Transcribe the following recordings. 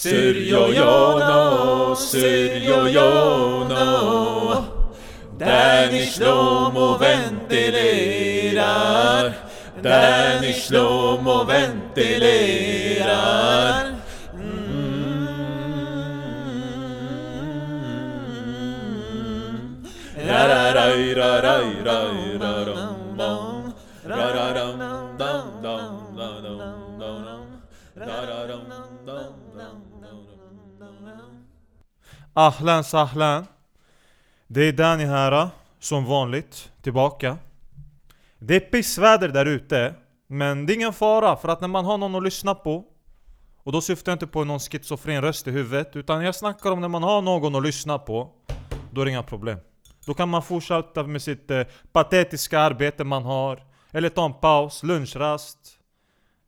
Sürüyor yana, sürüyor yana Den işlom och ventilerar. Den işlom och ventilerar. Mm. mm. La la la la la la Ahlan sahlan. Det är Danny här, ah, som vanligt, tillbaka. Det är pissväder där ute, men det är ingen fara för att när man har någon att lyssna på och då syftar jag inte på någon schizofren röst i huvudet, utan jag snackar om när man har någon att lyssna på, då är det inga problem. Då kan man fortsätta med sitt eh, patetiska arbete man har, eller ta en paus, lunchrast,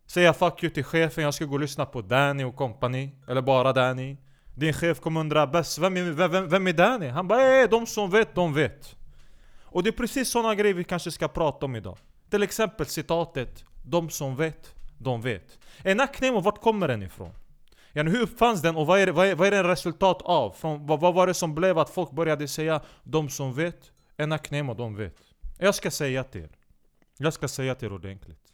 säga fuck you till chefen, jag ska gå och lyssna på Danny och company, eller bara Danny. Din chef kommer undra bäst, vem är, vem, vem är Danny? Han bara eh, de som vet, de vet. Och det är precis sådana grejer vi kanske ska prata om idag. Till exempel citatet 'De som vet, de vet' En aknemo, vart kommer den ifrån? Yani, hur uppfanns den och vad är, vad är, vad är den resultat av? Från, vad, vad var det som blev att folk började säga 'De som vet' En aknemo, de vet Jag ska säga till er Jag ska säga till er ordentligt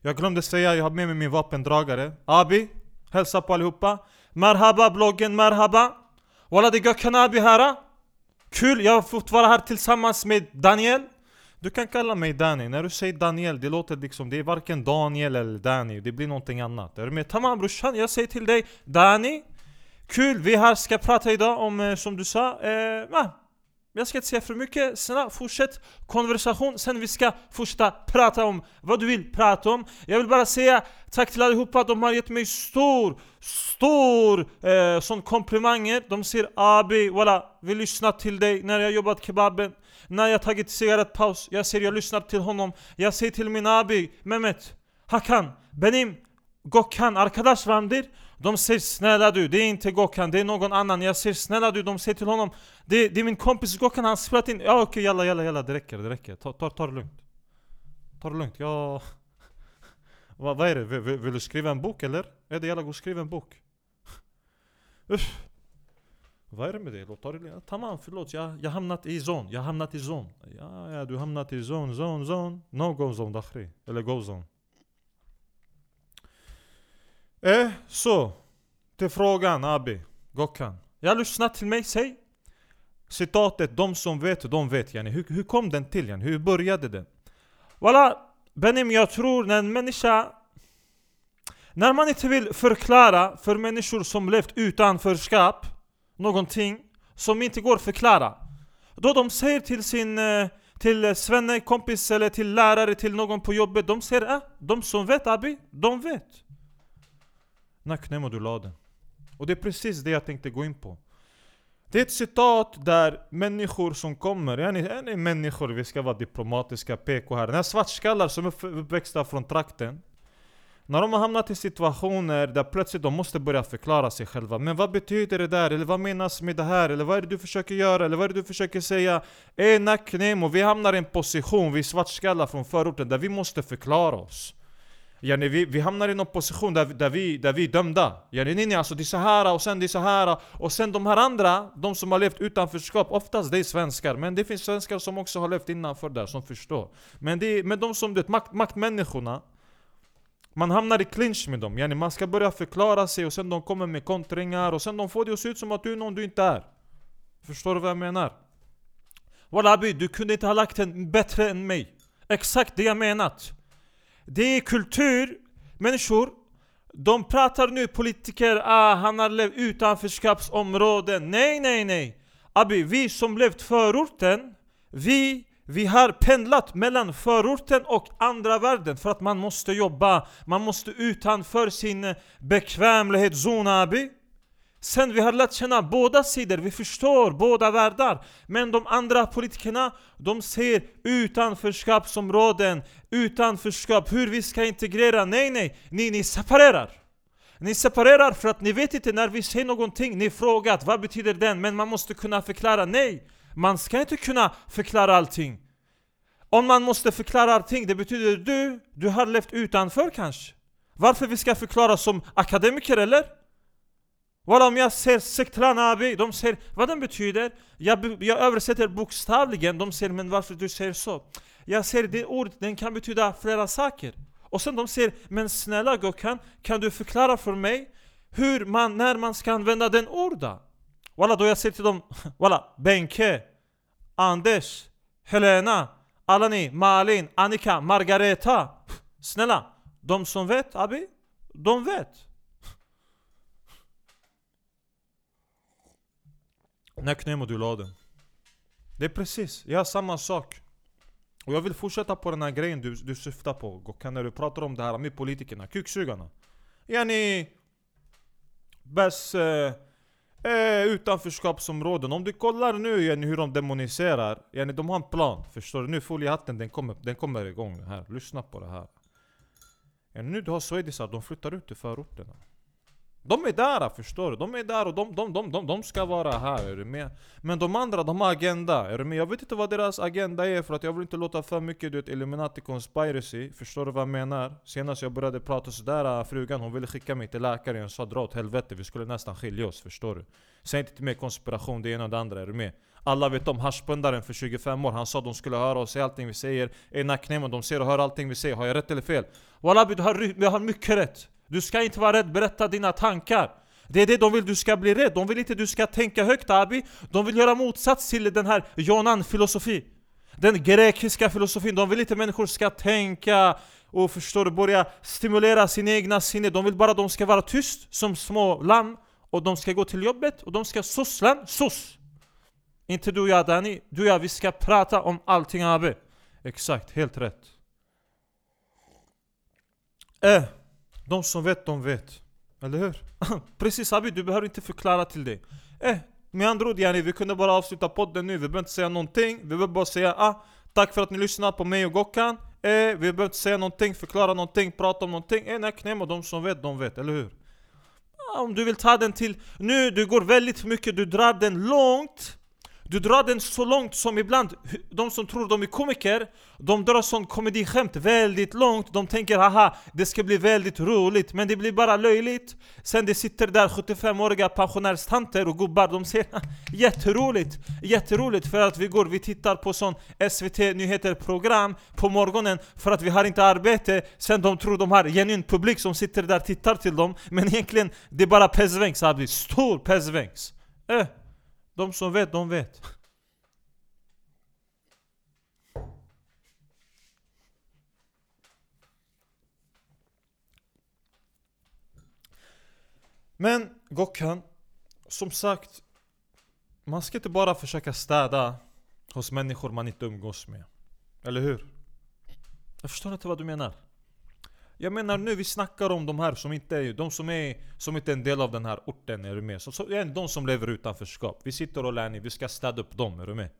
Jag glömde säga, jag har med mig min vapendragare Abi, hälsa på allihopa Marhaba bloggen, marhaba. Walla det är Gökhan Abi här. Kul, jag har fått vara här tillsammans med Daniel. Du kan kalla mig Danny, när du säger Daniel det låter liksom, det är varken Daniel eller Danny, det blir någonting annat. Är du med? Tamam brorsan, jag säger till dig Danny Kul, vi här ska prata idag om, eh, som du sa, eh, ah, men jag ska inte säga för mycket, snälla fortsätt konversation, sen vi ska fortsätta prata om vad du vill prata om. Jag vill bara säga tack till allihopa, de har gett mig stor, stor eh, sån komplimanger. De säger Abi, walla, vi lyssnar till dig när jag jobbat kebaben. När jag tagit cigarettpaus, jag säger jag lyssnar till honom. Jag säger till min Abi, Mehmet, Hakan, Benim, Gokhan, arkadaş vardır de säger snälla du, det är inte Gokhan, det är någon annan. Jag säger snälla du, de säger till honom Det, det är min kompis Gokhan, han har spelat in. Ja okej, jalla jalla jalla, det räcker, det räcker. Ta, ta, ta det lugnt. Ta det lugnt, jag... Va, vad är det? Vill, vill, vill du skriva en bok eller? Är det jalla, gå och skriv en bok? Usch Vad är det med dig? Låt ta det lugnt. Tamam, förlåt, jag, jag hamnat i zon, jag har hamnat i zon. Ja, ja, du har hamnat i zon, zon, zon. No go zone, dakhri. Eller go zone Eh, så. Till frågan Abi, Gokhan. Jag lyssnar till mig, säg. Citatet 'De som vet, de vet' yani. hur, hur kom den till? Yani? Hur började den? Walla, Benim jag tror när en människa... När man inte vill förklara för människor som levt utanförskap någonting som inte går att förklara. Då de säger till sin eh, till svenne, kompis eller till lärare, till någon på jobbet. De säger 'Äh, de som vet Abi, de vet. Nacknäm och du la. Och det är precis det jag tänkte gå in på. Det är ett citat där människor som kommer, är ni, är ni människor, vi ska vara diplomatiska, PK här. När här svartskallar som är uppväxta från trakten. När de har hamnat i situationer där plötsligt de måste börja förklara sig själva. Men vad betyder det där? Eller vad menas med det här? Eller vad är det du försöker göra? Eller vad är det du försöker säga? Ey nacknäm vi hamnar i en position, vi svartskallar från förorten, där vi måste förklara oss. Yani vi, vi hamnar i någon position där, där, vi, där vi är dömda. Yani nej, nej, alltså det är så här och sen det är så här och sen de här andra, de som har levt utanförskap, oftast det är svenskar. Men det finns svenskar som också har levt innanför där, som förstår. Men, det är, men de som, det makt, maktmänniskorna, man hamnar i clinch med dem. Yani man ska börja förklara sig och sen de kommer med kontringar och sen de får det att se ut som att du är någon du inte är. Förstår du vad jag menar? Wallabi, du kunde inte ha lagt den bättre än mig. Exakt det jag menat. Det är kultur, människor De pratar nu politiker, ah han har levt utanförskapsområden. Nej nej nej. Abi, vi som levt förorten Vi, vi har pendlat mellan förorten och andra världen för att man måste jobba. Man måste utanför sin bekvämlighetszon Abi. Sen vi har lärt känna båda sidor, vi förstår båda världar. Men de andra politikerna, de ser utanförskapsområden Utanförskap, hur vi ska integrera? Nej nej, ni, ni separerar. Ni separerar för att ni vet inte när vi säger någonting. Ni frågat vad betyder den? Men man måste kunna förklara. Nej, man ska inte kunna förklara allting. Om man måste förklara allting, det betyder du, du har levt utanför kanske. Varför vi ska förklara som akademiker eller? Walla om jag ser Sektran Abi, de säger vad den betyder? Jag, jag översätter bokstavligen, de säger men varför du säger så? Jag säger det ordet, den kan betyda flera saker. Och sen de säger men snälla Gökhan, kan du förklara för mig hur man, när man ska använda den ordet? Walla då jag säger till dem, walla Benke, Anders, Helena, alla ni, Malin, Annika, Margareta. Snälla, de som vet Abi, de vet. När Knemo du la den? Det är precis, jag har samma sak. Och jag vill fortsätta på den här grejen du, du syftar på Gökhan när du pratar om det här med politikerna, kuksugarna. Yani Bäst eh, eh, utanförskapsområden, om du kollar nu yani, hur de demoniserar? Yani, De har en plan, förstår du? Nu foliehatten den kommer, den kommer igång här, lyssna på det här. Yani, Nu du har swedisar, de flyttar ut till förorterna de är där förstår du, de är där och de, de, de, de, de ska vara här, är du med? Men de andra, de har agenda, är du med? Jag vet inte vad deras agenda är för att jag vill inte låta för mycket du vet, Illuminati conspiracy Förstår du vad jag menar? Senast jag började prata sådär, äh, frugan hon ville skicka mig till läkaren Jag sa dra åt helvete, vi skulle nästan skilja oss, förstår du? Säg inte till mig konspiration, det ena och det andra, är du med? Alla vet om haschpundaren för 25 år, han sa de skulle höra och se allting vi säger är nacknämmen, de ser och hör allting vi säger, har jag rätt eller fel? Walla, du har, du har mycket rätt du ska inte vara rädd, berätta dina tankar. Det är det de vill du ska bli rädd, de vill inte du ska tänka högt Abi. De vill göra motsats till den här Jonan-filosofi. Den grekiska filosofin, de vill inte människor ska tänka och förstår börja stimulera sin egna sinne. De vill bara att de ska vara tyst som små lamm Och de ska gå till jobbet och de ska sossla, sos Inte du och jag Dani, du och jag vi ska prata om allting Abi. Exakt, helt rätt. Äh de som vet, de vet Eller hur? Precis Abi, du behöver inte förklara till dig Eh, med andra ord yani, vi kunde bara avsluta podden nu, vi behöver inte säga någonting Vi behöver bara säga ah, tack för att ni lyssnar på mig och Gokan. Eh, vi behöver inte säga någonting, förklara någonting, prata om någonting Eh, nej, knäma. de som vet, de vet, eller hur? Ah, Om du vill ta den till... Nu, du går väldigt mycket, du drar den långt du drar den så långt som ibland, de som tror de är komiker De drar sån komediskämt väldigt långt. De tänker haha, det ska bli väldigt roligt. Men det blir bara löjligt. Sen det sitter där 75-åriga pensionärstanter och gubbar De säger jätteroligt, jätteroligt för att vi går, vi tittar på sån SVT Nyheter-program på morgonen För att vi har inte arbete. Sen de tror de har genuin publik som sitter där och tittar till dem. Men egentligen, det är bara pezvängs Abdi, stor pezvängs Äh. Eh. De som vet, de vet. Men Gokhan, som sagt Man ska inte bara försöka städa hos människor man inte umgås med Eller hur? Jag förstår inte vad du menar jag menar nu, vi snackar om de här som inte är, de som är, som inte är en del av den här orten, är du med? Så, så, de som lever utanförskap. Vi sitter och lär ni, vi ska städa upp dem, är du med?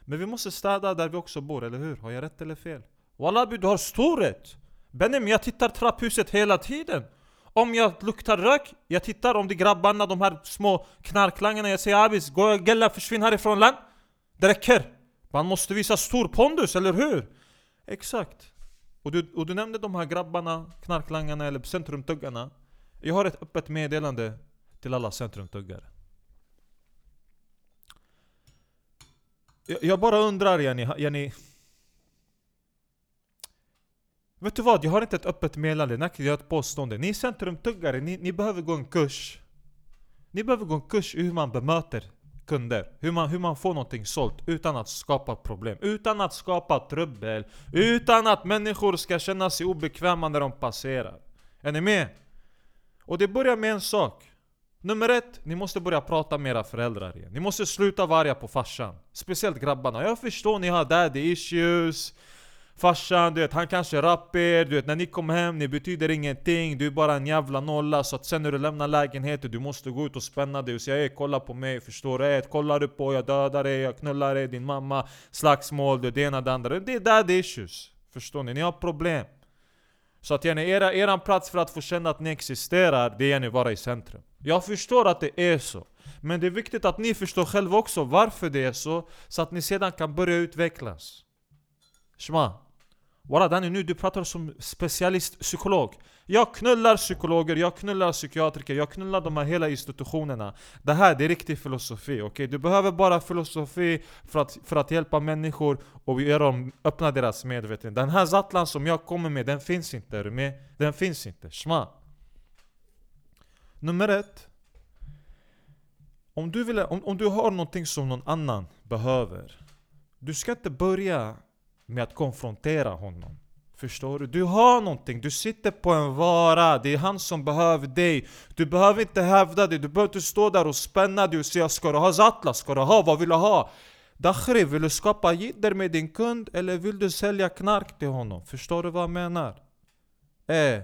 Men vi måste städa där vi också bor, eller hur? Har jag rätt eller fel? Wallabi, du har stor rätt! Benim, jag tittar trapphuset hela tiden! Om jag luktar rök, jag tittar om det är grabbarna, de här små knarklangarna, jag säger Abis, gå och gälla, försvinn härifrån land! Det räcker! Man måste visa stor pondus, eller hur? Exakt. Och du, och du nämnde de här grabbarna, knarklangarna eller centrumtuggarna. Jag har ett öppet meddelande till alla centrumtuggare. Jag, jag bara undrar Jenny, Jenny. Vet du vad? Jag har inte ett öppet meddelande, jag har ett påstående? Ni centrumtuggare, ni, ni behöver gå en kurs. Ni behöver gå en kurs i hur man bemöter kunder. Hur man, hur man får någonting sålt utan att skapa problem, utan att skapa trubbel, utan att människor ska känna sig obekväma när de passerar. Är ni med? Och det börjar med en sak. Nummer ett, ni måste börja prata med era föräldrar igen. Ni måste sluta vara på farsan. Speciellt grabbarna. Jag förstår ni har daddy issues. Farsan, du vet, han kanske rapper, du vet när ni kom hem, ni betyder ingenting, du är bara en jävla nolla Så att sen när du lämnar lägenheten, du måste gå ut och spänna dig och säga Ey kolla på mig, förstår du? Ey, kollar du på, jag dödar dig, jag knullar dig, din mamma Slagsmål, det ena det andra. Det är daddy issues. Förstår ni? Ni har problem. Så att yani, era, eran plats för att få känna att ni existerar, det är att vara i centrum. Jag förstår att det är så Men det är viktigt att ni förstår själva också varför det är så Så att ni sedan kan börja utvecklas. Shma. Walla Danny, nu du pratar som specialist psykolog Jag knullar psykologer, jag knullar psykiatriker, jag knullar de här hela institutionerna Det här det är riktig filosofi, okej? Okay? Du behöver bara filosofi för att, för att hjälpa människor och göra dem, öppna deras medvetande Den här zattlan som jag kommer med, den finns inte, är du med? Den finns inte, shma Nummer ett om du, vill, om, om du har någonting som någon annan behöver Du ska inte börja med att konfrontera honom Förstår du? Du har någonting, du sitter på en vara, det är han som behöver dig Du behöver inte hävda dig, du behöver inte stå där och spänna dig och säga Ska du ha Zatla? Ska du ha? Vad vill du ha? Dakhri, vill du skapa jidder med din kund eller vill du sälja knark till honom? Förstår du vad jag menar? Eh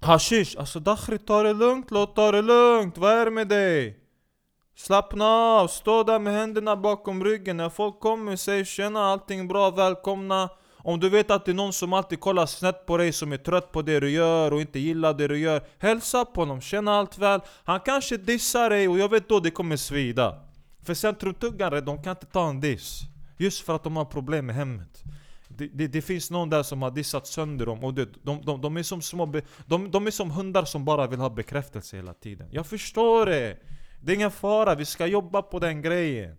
Hashish, alltså Dakhri ta det lugnt, låt ta det lugnt, vad är det med dig? Slappna av, stå där med händerna bakom ryggen. När folk kommer, säg tjena, allting bra, välkomna. Om du vet att det är någon som alltid kollar snett på dig, som är trött på det du gör och inte gillar det du gör Hälsa på honom, känna allt väl. Han kanske dissar dig och jag vet då det kommer svida. För centrumtuggare, de kan inte ta en diss. Just för att de har problem med hemmet. Det, det, det, finns någon där som har dissat sönder dem och det, de, de, de, är som små be, de, de är som hundar som bara vill ha bekräftelse hela tiden. Jag förstår det! Det är ingen fara, vi ska jobba på den grejen.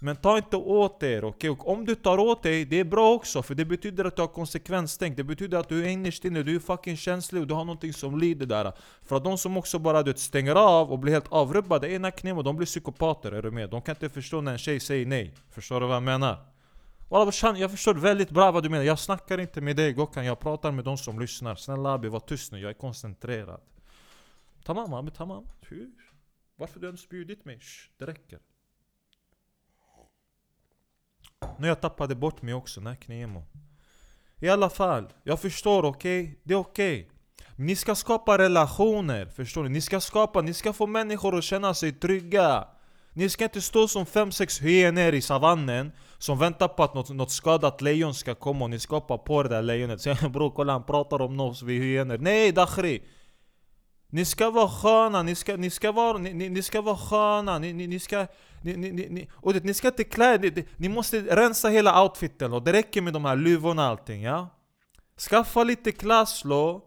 Men ta inte åt er, okej? Okay? Och om du tar åt dig, det är bra också för det betyder att du har konsekvenstänk Det betyder att du är innerst inne, du är fucking känslig och du har någonting som lider där. För att de som också bara du stänger av och blir helt avrubbade, ena knäm och de blir psykopater, är du med? De kan inte förstå när en tjej säger nej. Förstår du vad jag menar? Jag förstår väldigt bra vad du menar, jag snackar inte med dig Gokan, jag pratar med de som lyssnar. Snälla Abi, var tyst nu, jag är koncentrerad. Tamam Abi, tamam. Varför har du ens bjudit mig? Shh, det räcker Nu jag tappade bort mig också, när Knemo I alla fall, jag förstår okej? Okay? Det är okej okay. Ni ska skapa relationer, förstår ni? Ni ska skapa, ni ska få människor att känna sig trygga Ni ska inte stå som 5-6 hyenor i savannen som väntar på att något, något skadat lejon ska komma och ni ska hoppa på det där lejonet Säger bror kolla han pratar om oss, vi hyenor Nej Dakhri! Ni ska vara sköna, ni ska, ni ska vara, ni, ni, ni ska vara sköna, ni, ni, ni ska... Ni, ni, ni, och det, ni ska inte klä ni, ni måste rensa hela outfiten och det räcker med de här luvorna och allting ja? Skaffa lite klass lo.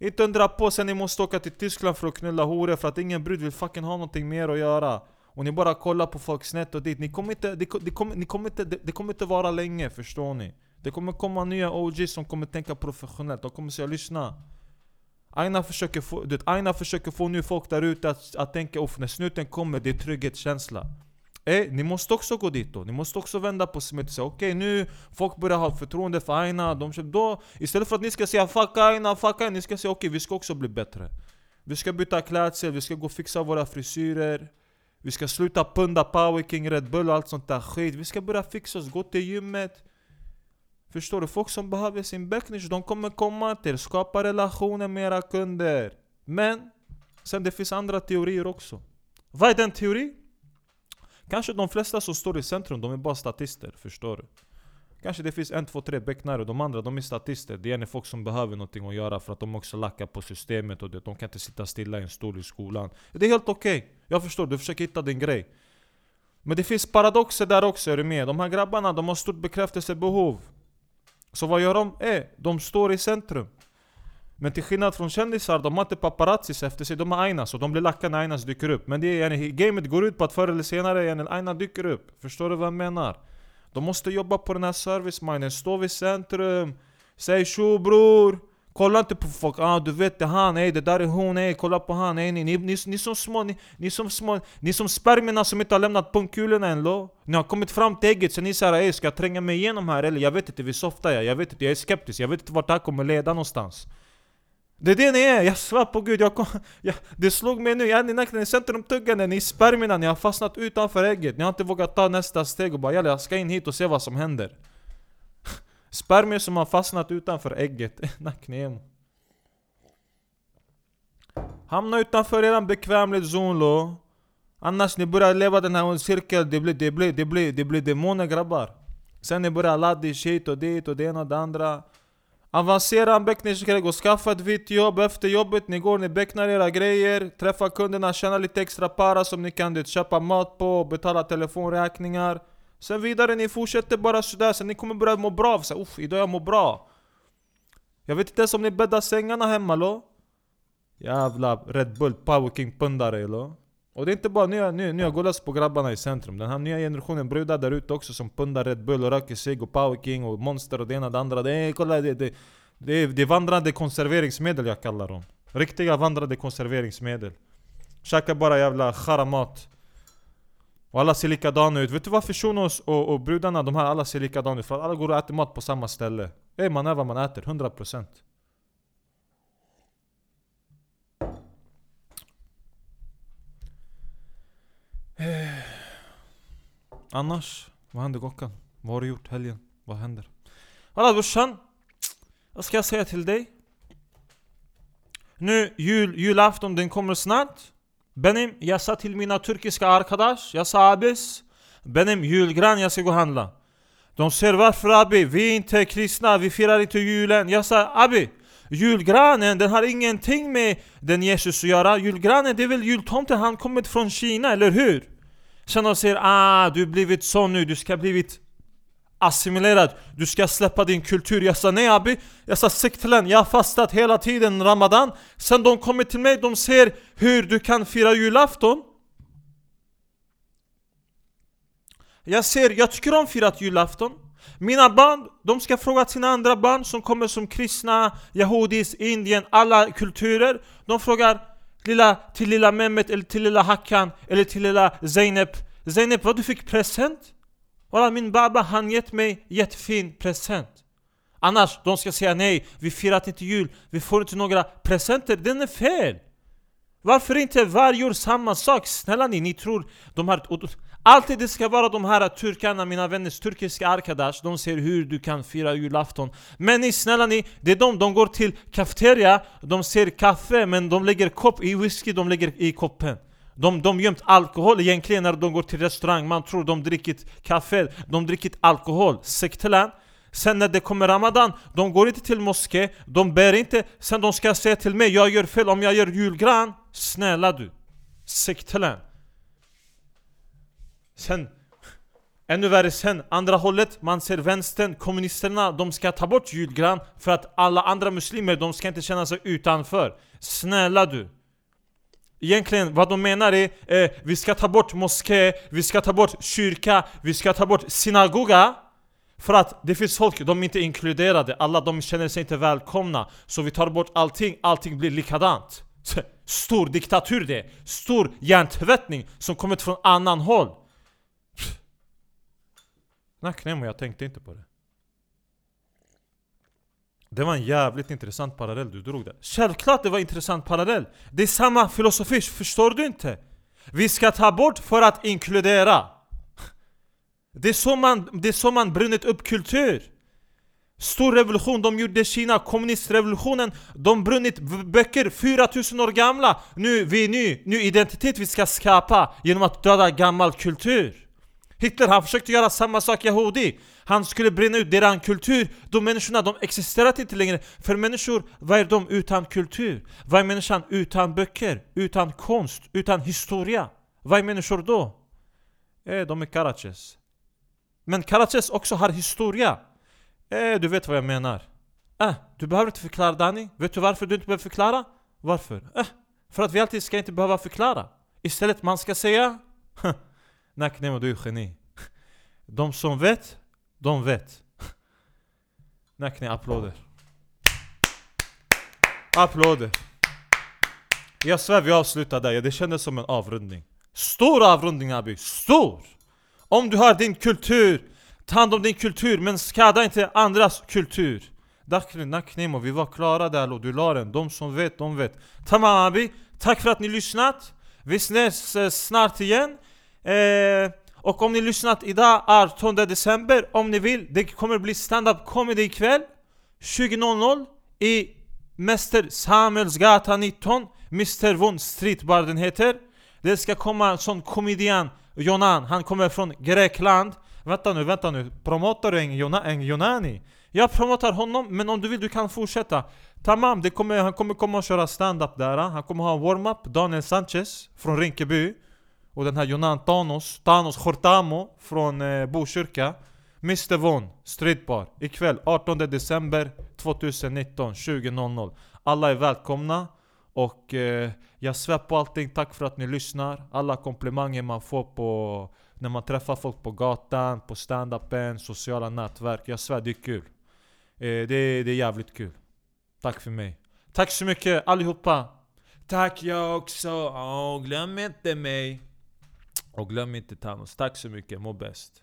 Inte undra på sen ni måste åka till Tyskland för att knulla horor för att ingen brud vill fucking ha någonting mer att göra och ni bara kollar på folk snett och dit. Ni kommer inte, det, det, kommer, ni kommer inte, det, det kommer inte vara länge, förstår ni? Det kommer komma nya OGs som kommer tänka professionellt. De kommer säga lyssna. Aina försöker få, det, Aina försöker få nu folk där ute att, att tänka att när snuten kommer, det är trygghetskänsla. Eh, ni måste också gå dit då. Ni måste också vända på smet och säga okej okay, nu folk börjar ha förtroende för Aina. De, då, istället för att ni ska säga 'fuck Aina, fuck Aina' Ni ska säga okej okay, vi ska också bli bättre. Vi ska byta klädsel, vi ska gå och fixa våra frisyrer. Vi ska sluta punda Power King, Red Bull och allt sånt där skit. Vi ska börja fixa oss, gå till gymmet. Förstår du? Folk som behöver sin backnish, de kommer komma till Skapa relationer med era kunder. Men, sen det finns andra teorier också. Vad är den teori? Kanske de flesta som står i centrum, de är bara statister. Förstår du? Kanske det finns en, två, tre becknare, de andra de är statister. Det är folk som behöver någonting att göra för att de också lackar på systemet och det. De kan inte sitta stilla i en stol i skolan. Det är helt okej. Okay. Jag förstår, du försöker hitta din grej. Men det finns paradoxer där också, är du med? De här grabbarna, de har stort bekräftelsebehov. Så vad gör de? Eh, de står i centrum. Men till skillnad från kändisar, de har inte paparazzis efter sig, de har Aina så de blir lacka när Ainas dyker upp. Men det är, yani, gamet går ut på att förr eller senare yani, Aina dyker upp. Förstår du vad jag menar? De måste jobba på den här service-minden, stå vid centrum Säg tjo bror Kolla inte på folk, ah du vet det han, ey det där är hon, ey kolla på han, ey ni, ni, ni, ni som små, ni, ni som små, ni som spermierna som inte har lämnat pungkulorna än lo Ni har kommit fram till ägget så ni säger ey ska jag tränga mig igenom här eller? Jag vet inte, vi softar jag, jag vet inte, jag är skeptisk, jag vet inte vart det här kommer leda någonstans. Det är det ni är, jag svär på gud, jag kom, jag, det slog mig nu, jag är nacklen i centrumtuggande, ni är spermierna, ni har fastnat utanför ägget. Ni har inte vågat ta nästa steg och bara jag ska in hit och se vad som händer. Spermier som har fastnat utanför ägget, Nacknemo. Hamna utanför eran bekvämlighetszon då. Annars ni börjar leva den här cirkeln, det blir, det blir, det blir, det blir demoner grabbar Sen ni börjar ladda hit och dit och det ena och det andra Avancera en beckningsgrej, och skaffa ett vitt jobb efter jobbet, ni går, ni becknar era grejer, träffar kunderna, tjäna lite extra para som ni kan det, köpa mat på, betala telefonräkningar. Sen vidare, ni fortsätter bara sådär, sen ni kommer börja må bra. Så, Uff, idag jag mår bra. Jag vet inte ens om ni bäddar sängarna hemma lo? Jävla Red Bull Power King pundare lo? Och det är inte bara nya, nya, nya golas på grabbarna i centrum. Den här nya generationen brudar där ute också som pundar Red Bull och röker cigg och Power King och Monster och det ena och det andra. Det är, kolla, det, det, det, är, det är vandrande konserveringsmedel jag kallar dem. Riktiga vandrande konserveringsmedel. Käkar bara jävla charamat. Och alla ser likadana ut. Vet du varför shunos och, och brudarna, de här alla ser likadana ut? För att alla går och äter mat på samma ställe. Ey, man är vad man äter, 100% eh. Annars, vad händer Gockan? Vad har du gjort helgen? Vad händer? Alla brorsan, vad ska jag säga till dig? Nu, jul, julafton, den kommer snart Benim, jag sa till mina turkiska arkadaş, jag sa abis Benim julgran, jag ska gå och handla De säger varför abi? Vi är inte kristna, vi firar inte julen Jag sa abi, julgranen den har ingenting med den Jesus att göra Julgranen det är väl jultomten, han kommit från Kina, eller hur? Sen de säger ah, du har blivit sån nu, du ska blivit assimilerad. Du ska släppa din kultur. Jag sa nej abi. Jag sa sektilen, jag har fastat hela tiden Ramadan. Sen de kommer till mig, de ser hur du kan fira julafton. Jag ser, jag tycker om firat julafton. Mina barn, de ska fråga sina andra barn som kommer som kristna, Yahudis, Indien, alla kulturer. De frågar lilla, till lilla Mehmet eller till lilla Hakan eller till lilla Zeynep. Zeynep, vad du fick present? Walla min baba han gett mig jättefin present. Annars, de ska säga nej, vi firar inte jul, vi får inte några presenter, den är fel! Varför inte varje år samma sak? Snälla ni, ni tror de här... Alltid det ska vara de här turkarna, mina vänners turkiska arkadash. De ser hur du kan fira julafton. Men ni, snälla ni, det är de, de går till kafeteria. De ser kaffe, men de lägger kopp i whisky, de lägger i koppen de, de gömt alkohol. Egentligen när de går till restaurang, man tror de drickit kaffe, de drickit alkohol, sektelan. Sen när det kommer Ramadan, de går inte till moské, de ber inte. Sen de ska säga till mig, jag gör fel om jag gör julgran. Snälla du, sektelan. Sen, ännu värre sen, andra hållet, man ser vänstern, kommunisterna, de ska ta bort julgran För att alla andra muslimer, de ska inte känna sig utanför. Snälla du. Egentligen vad de menar är eh, vi ska ta bort moské, vi ska ta bort kyrka, vi ska ta bort synagoga. För att det finns folk, de är inte inkluderade, alla de känner sig inte välkomna. Så vi tar bort allting, allting blir likadant. Stor diktatur det, stor hjärntvättning som kommit från annan håll. Nacknemo, jag tänkte inte på det det var en jävligt intressant parallell du drog där. Självklart det var en intressant parallell. Det är samma filosofi, förstår du inte? Vi ska ta bort för att inkludera. Det är så man, det är så man brunnit upp kultur. Stor revolution, de gjorde Kina, kommunistrevolutionen. De brunnit böcker 4000 år gamla. Nu, vi är ny, ny identitet vi ska skapa genom att döda gammal kultur. Hitler han försökte göra samma sak Yahudi Han skulle bränna ut deras kultur De människorna de existerat inte längre För människor, vad är de utan kultur? Vad är människan utan böcker? Utan konst? Utan historia? Vad är människor då? Eh, de är Karaches Men Karaches också har historia Eh, du vet vad jag menar Eh, du behöver inte förklara Dani Vet du varför du inte behöver förklara? Varför? Eh, för att vi alltid ska inte behöva förklara Istället man ska säga Nacknemo, du är geni. De som vet, de vet. Nackne, applåder. Applåder. Jag svär vi avslutar där, det kändes som en avrundning. Stor avrundning Abi, stor! Om du har din kultur, ta hand om din kultur men skada inte andras kultur. Dakri, Naknemo, vi var klara där och du la den. De som vet, de vet. Tamam Abi, tack för att ni lyssnat. Vi ses eh, snart igen. Eh, och om ni lyssnat idag 18 december, om ni vill, det kommer bli stand-up comedy ikväll 20.00 i Mäster Samuelsgatan 19 Mr Von Street Bar den heter. Det ska komma en sån komedian, Jonan, han kommer från Grekland. Vänta nu, vänta nu, promotar du en, Jona, en Jonani? Jag promotar honom, men om du vill du kan fortsätta. Tamam, det kommer, han kommer komma och köra stand-up där. Han kommer ha en warm-up, Daniel Sanchez från Rinkeby. Och den här Jonan Thanos, Thanos Hortamo från eh, Botkyrka Mr Von, Streetbar, ikväll 18 december 2019, 20.00 Alla är välkomna och eh, jag svär på allting, tack för att ni lyssnar. Alla komplimanger man får på när man träffar folk på gatan, på stand-upen, sociala nätverk. Jag svär det är kul. Eh, det, är, det är jävligt kul. Tack för mig. Tack så mycket allihopa! Tack jag också! Oh, glöm inte mig! Och glöm inte Thanos, tack så mycket, må bäst.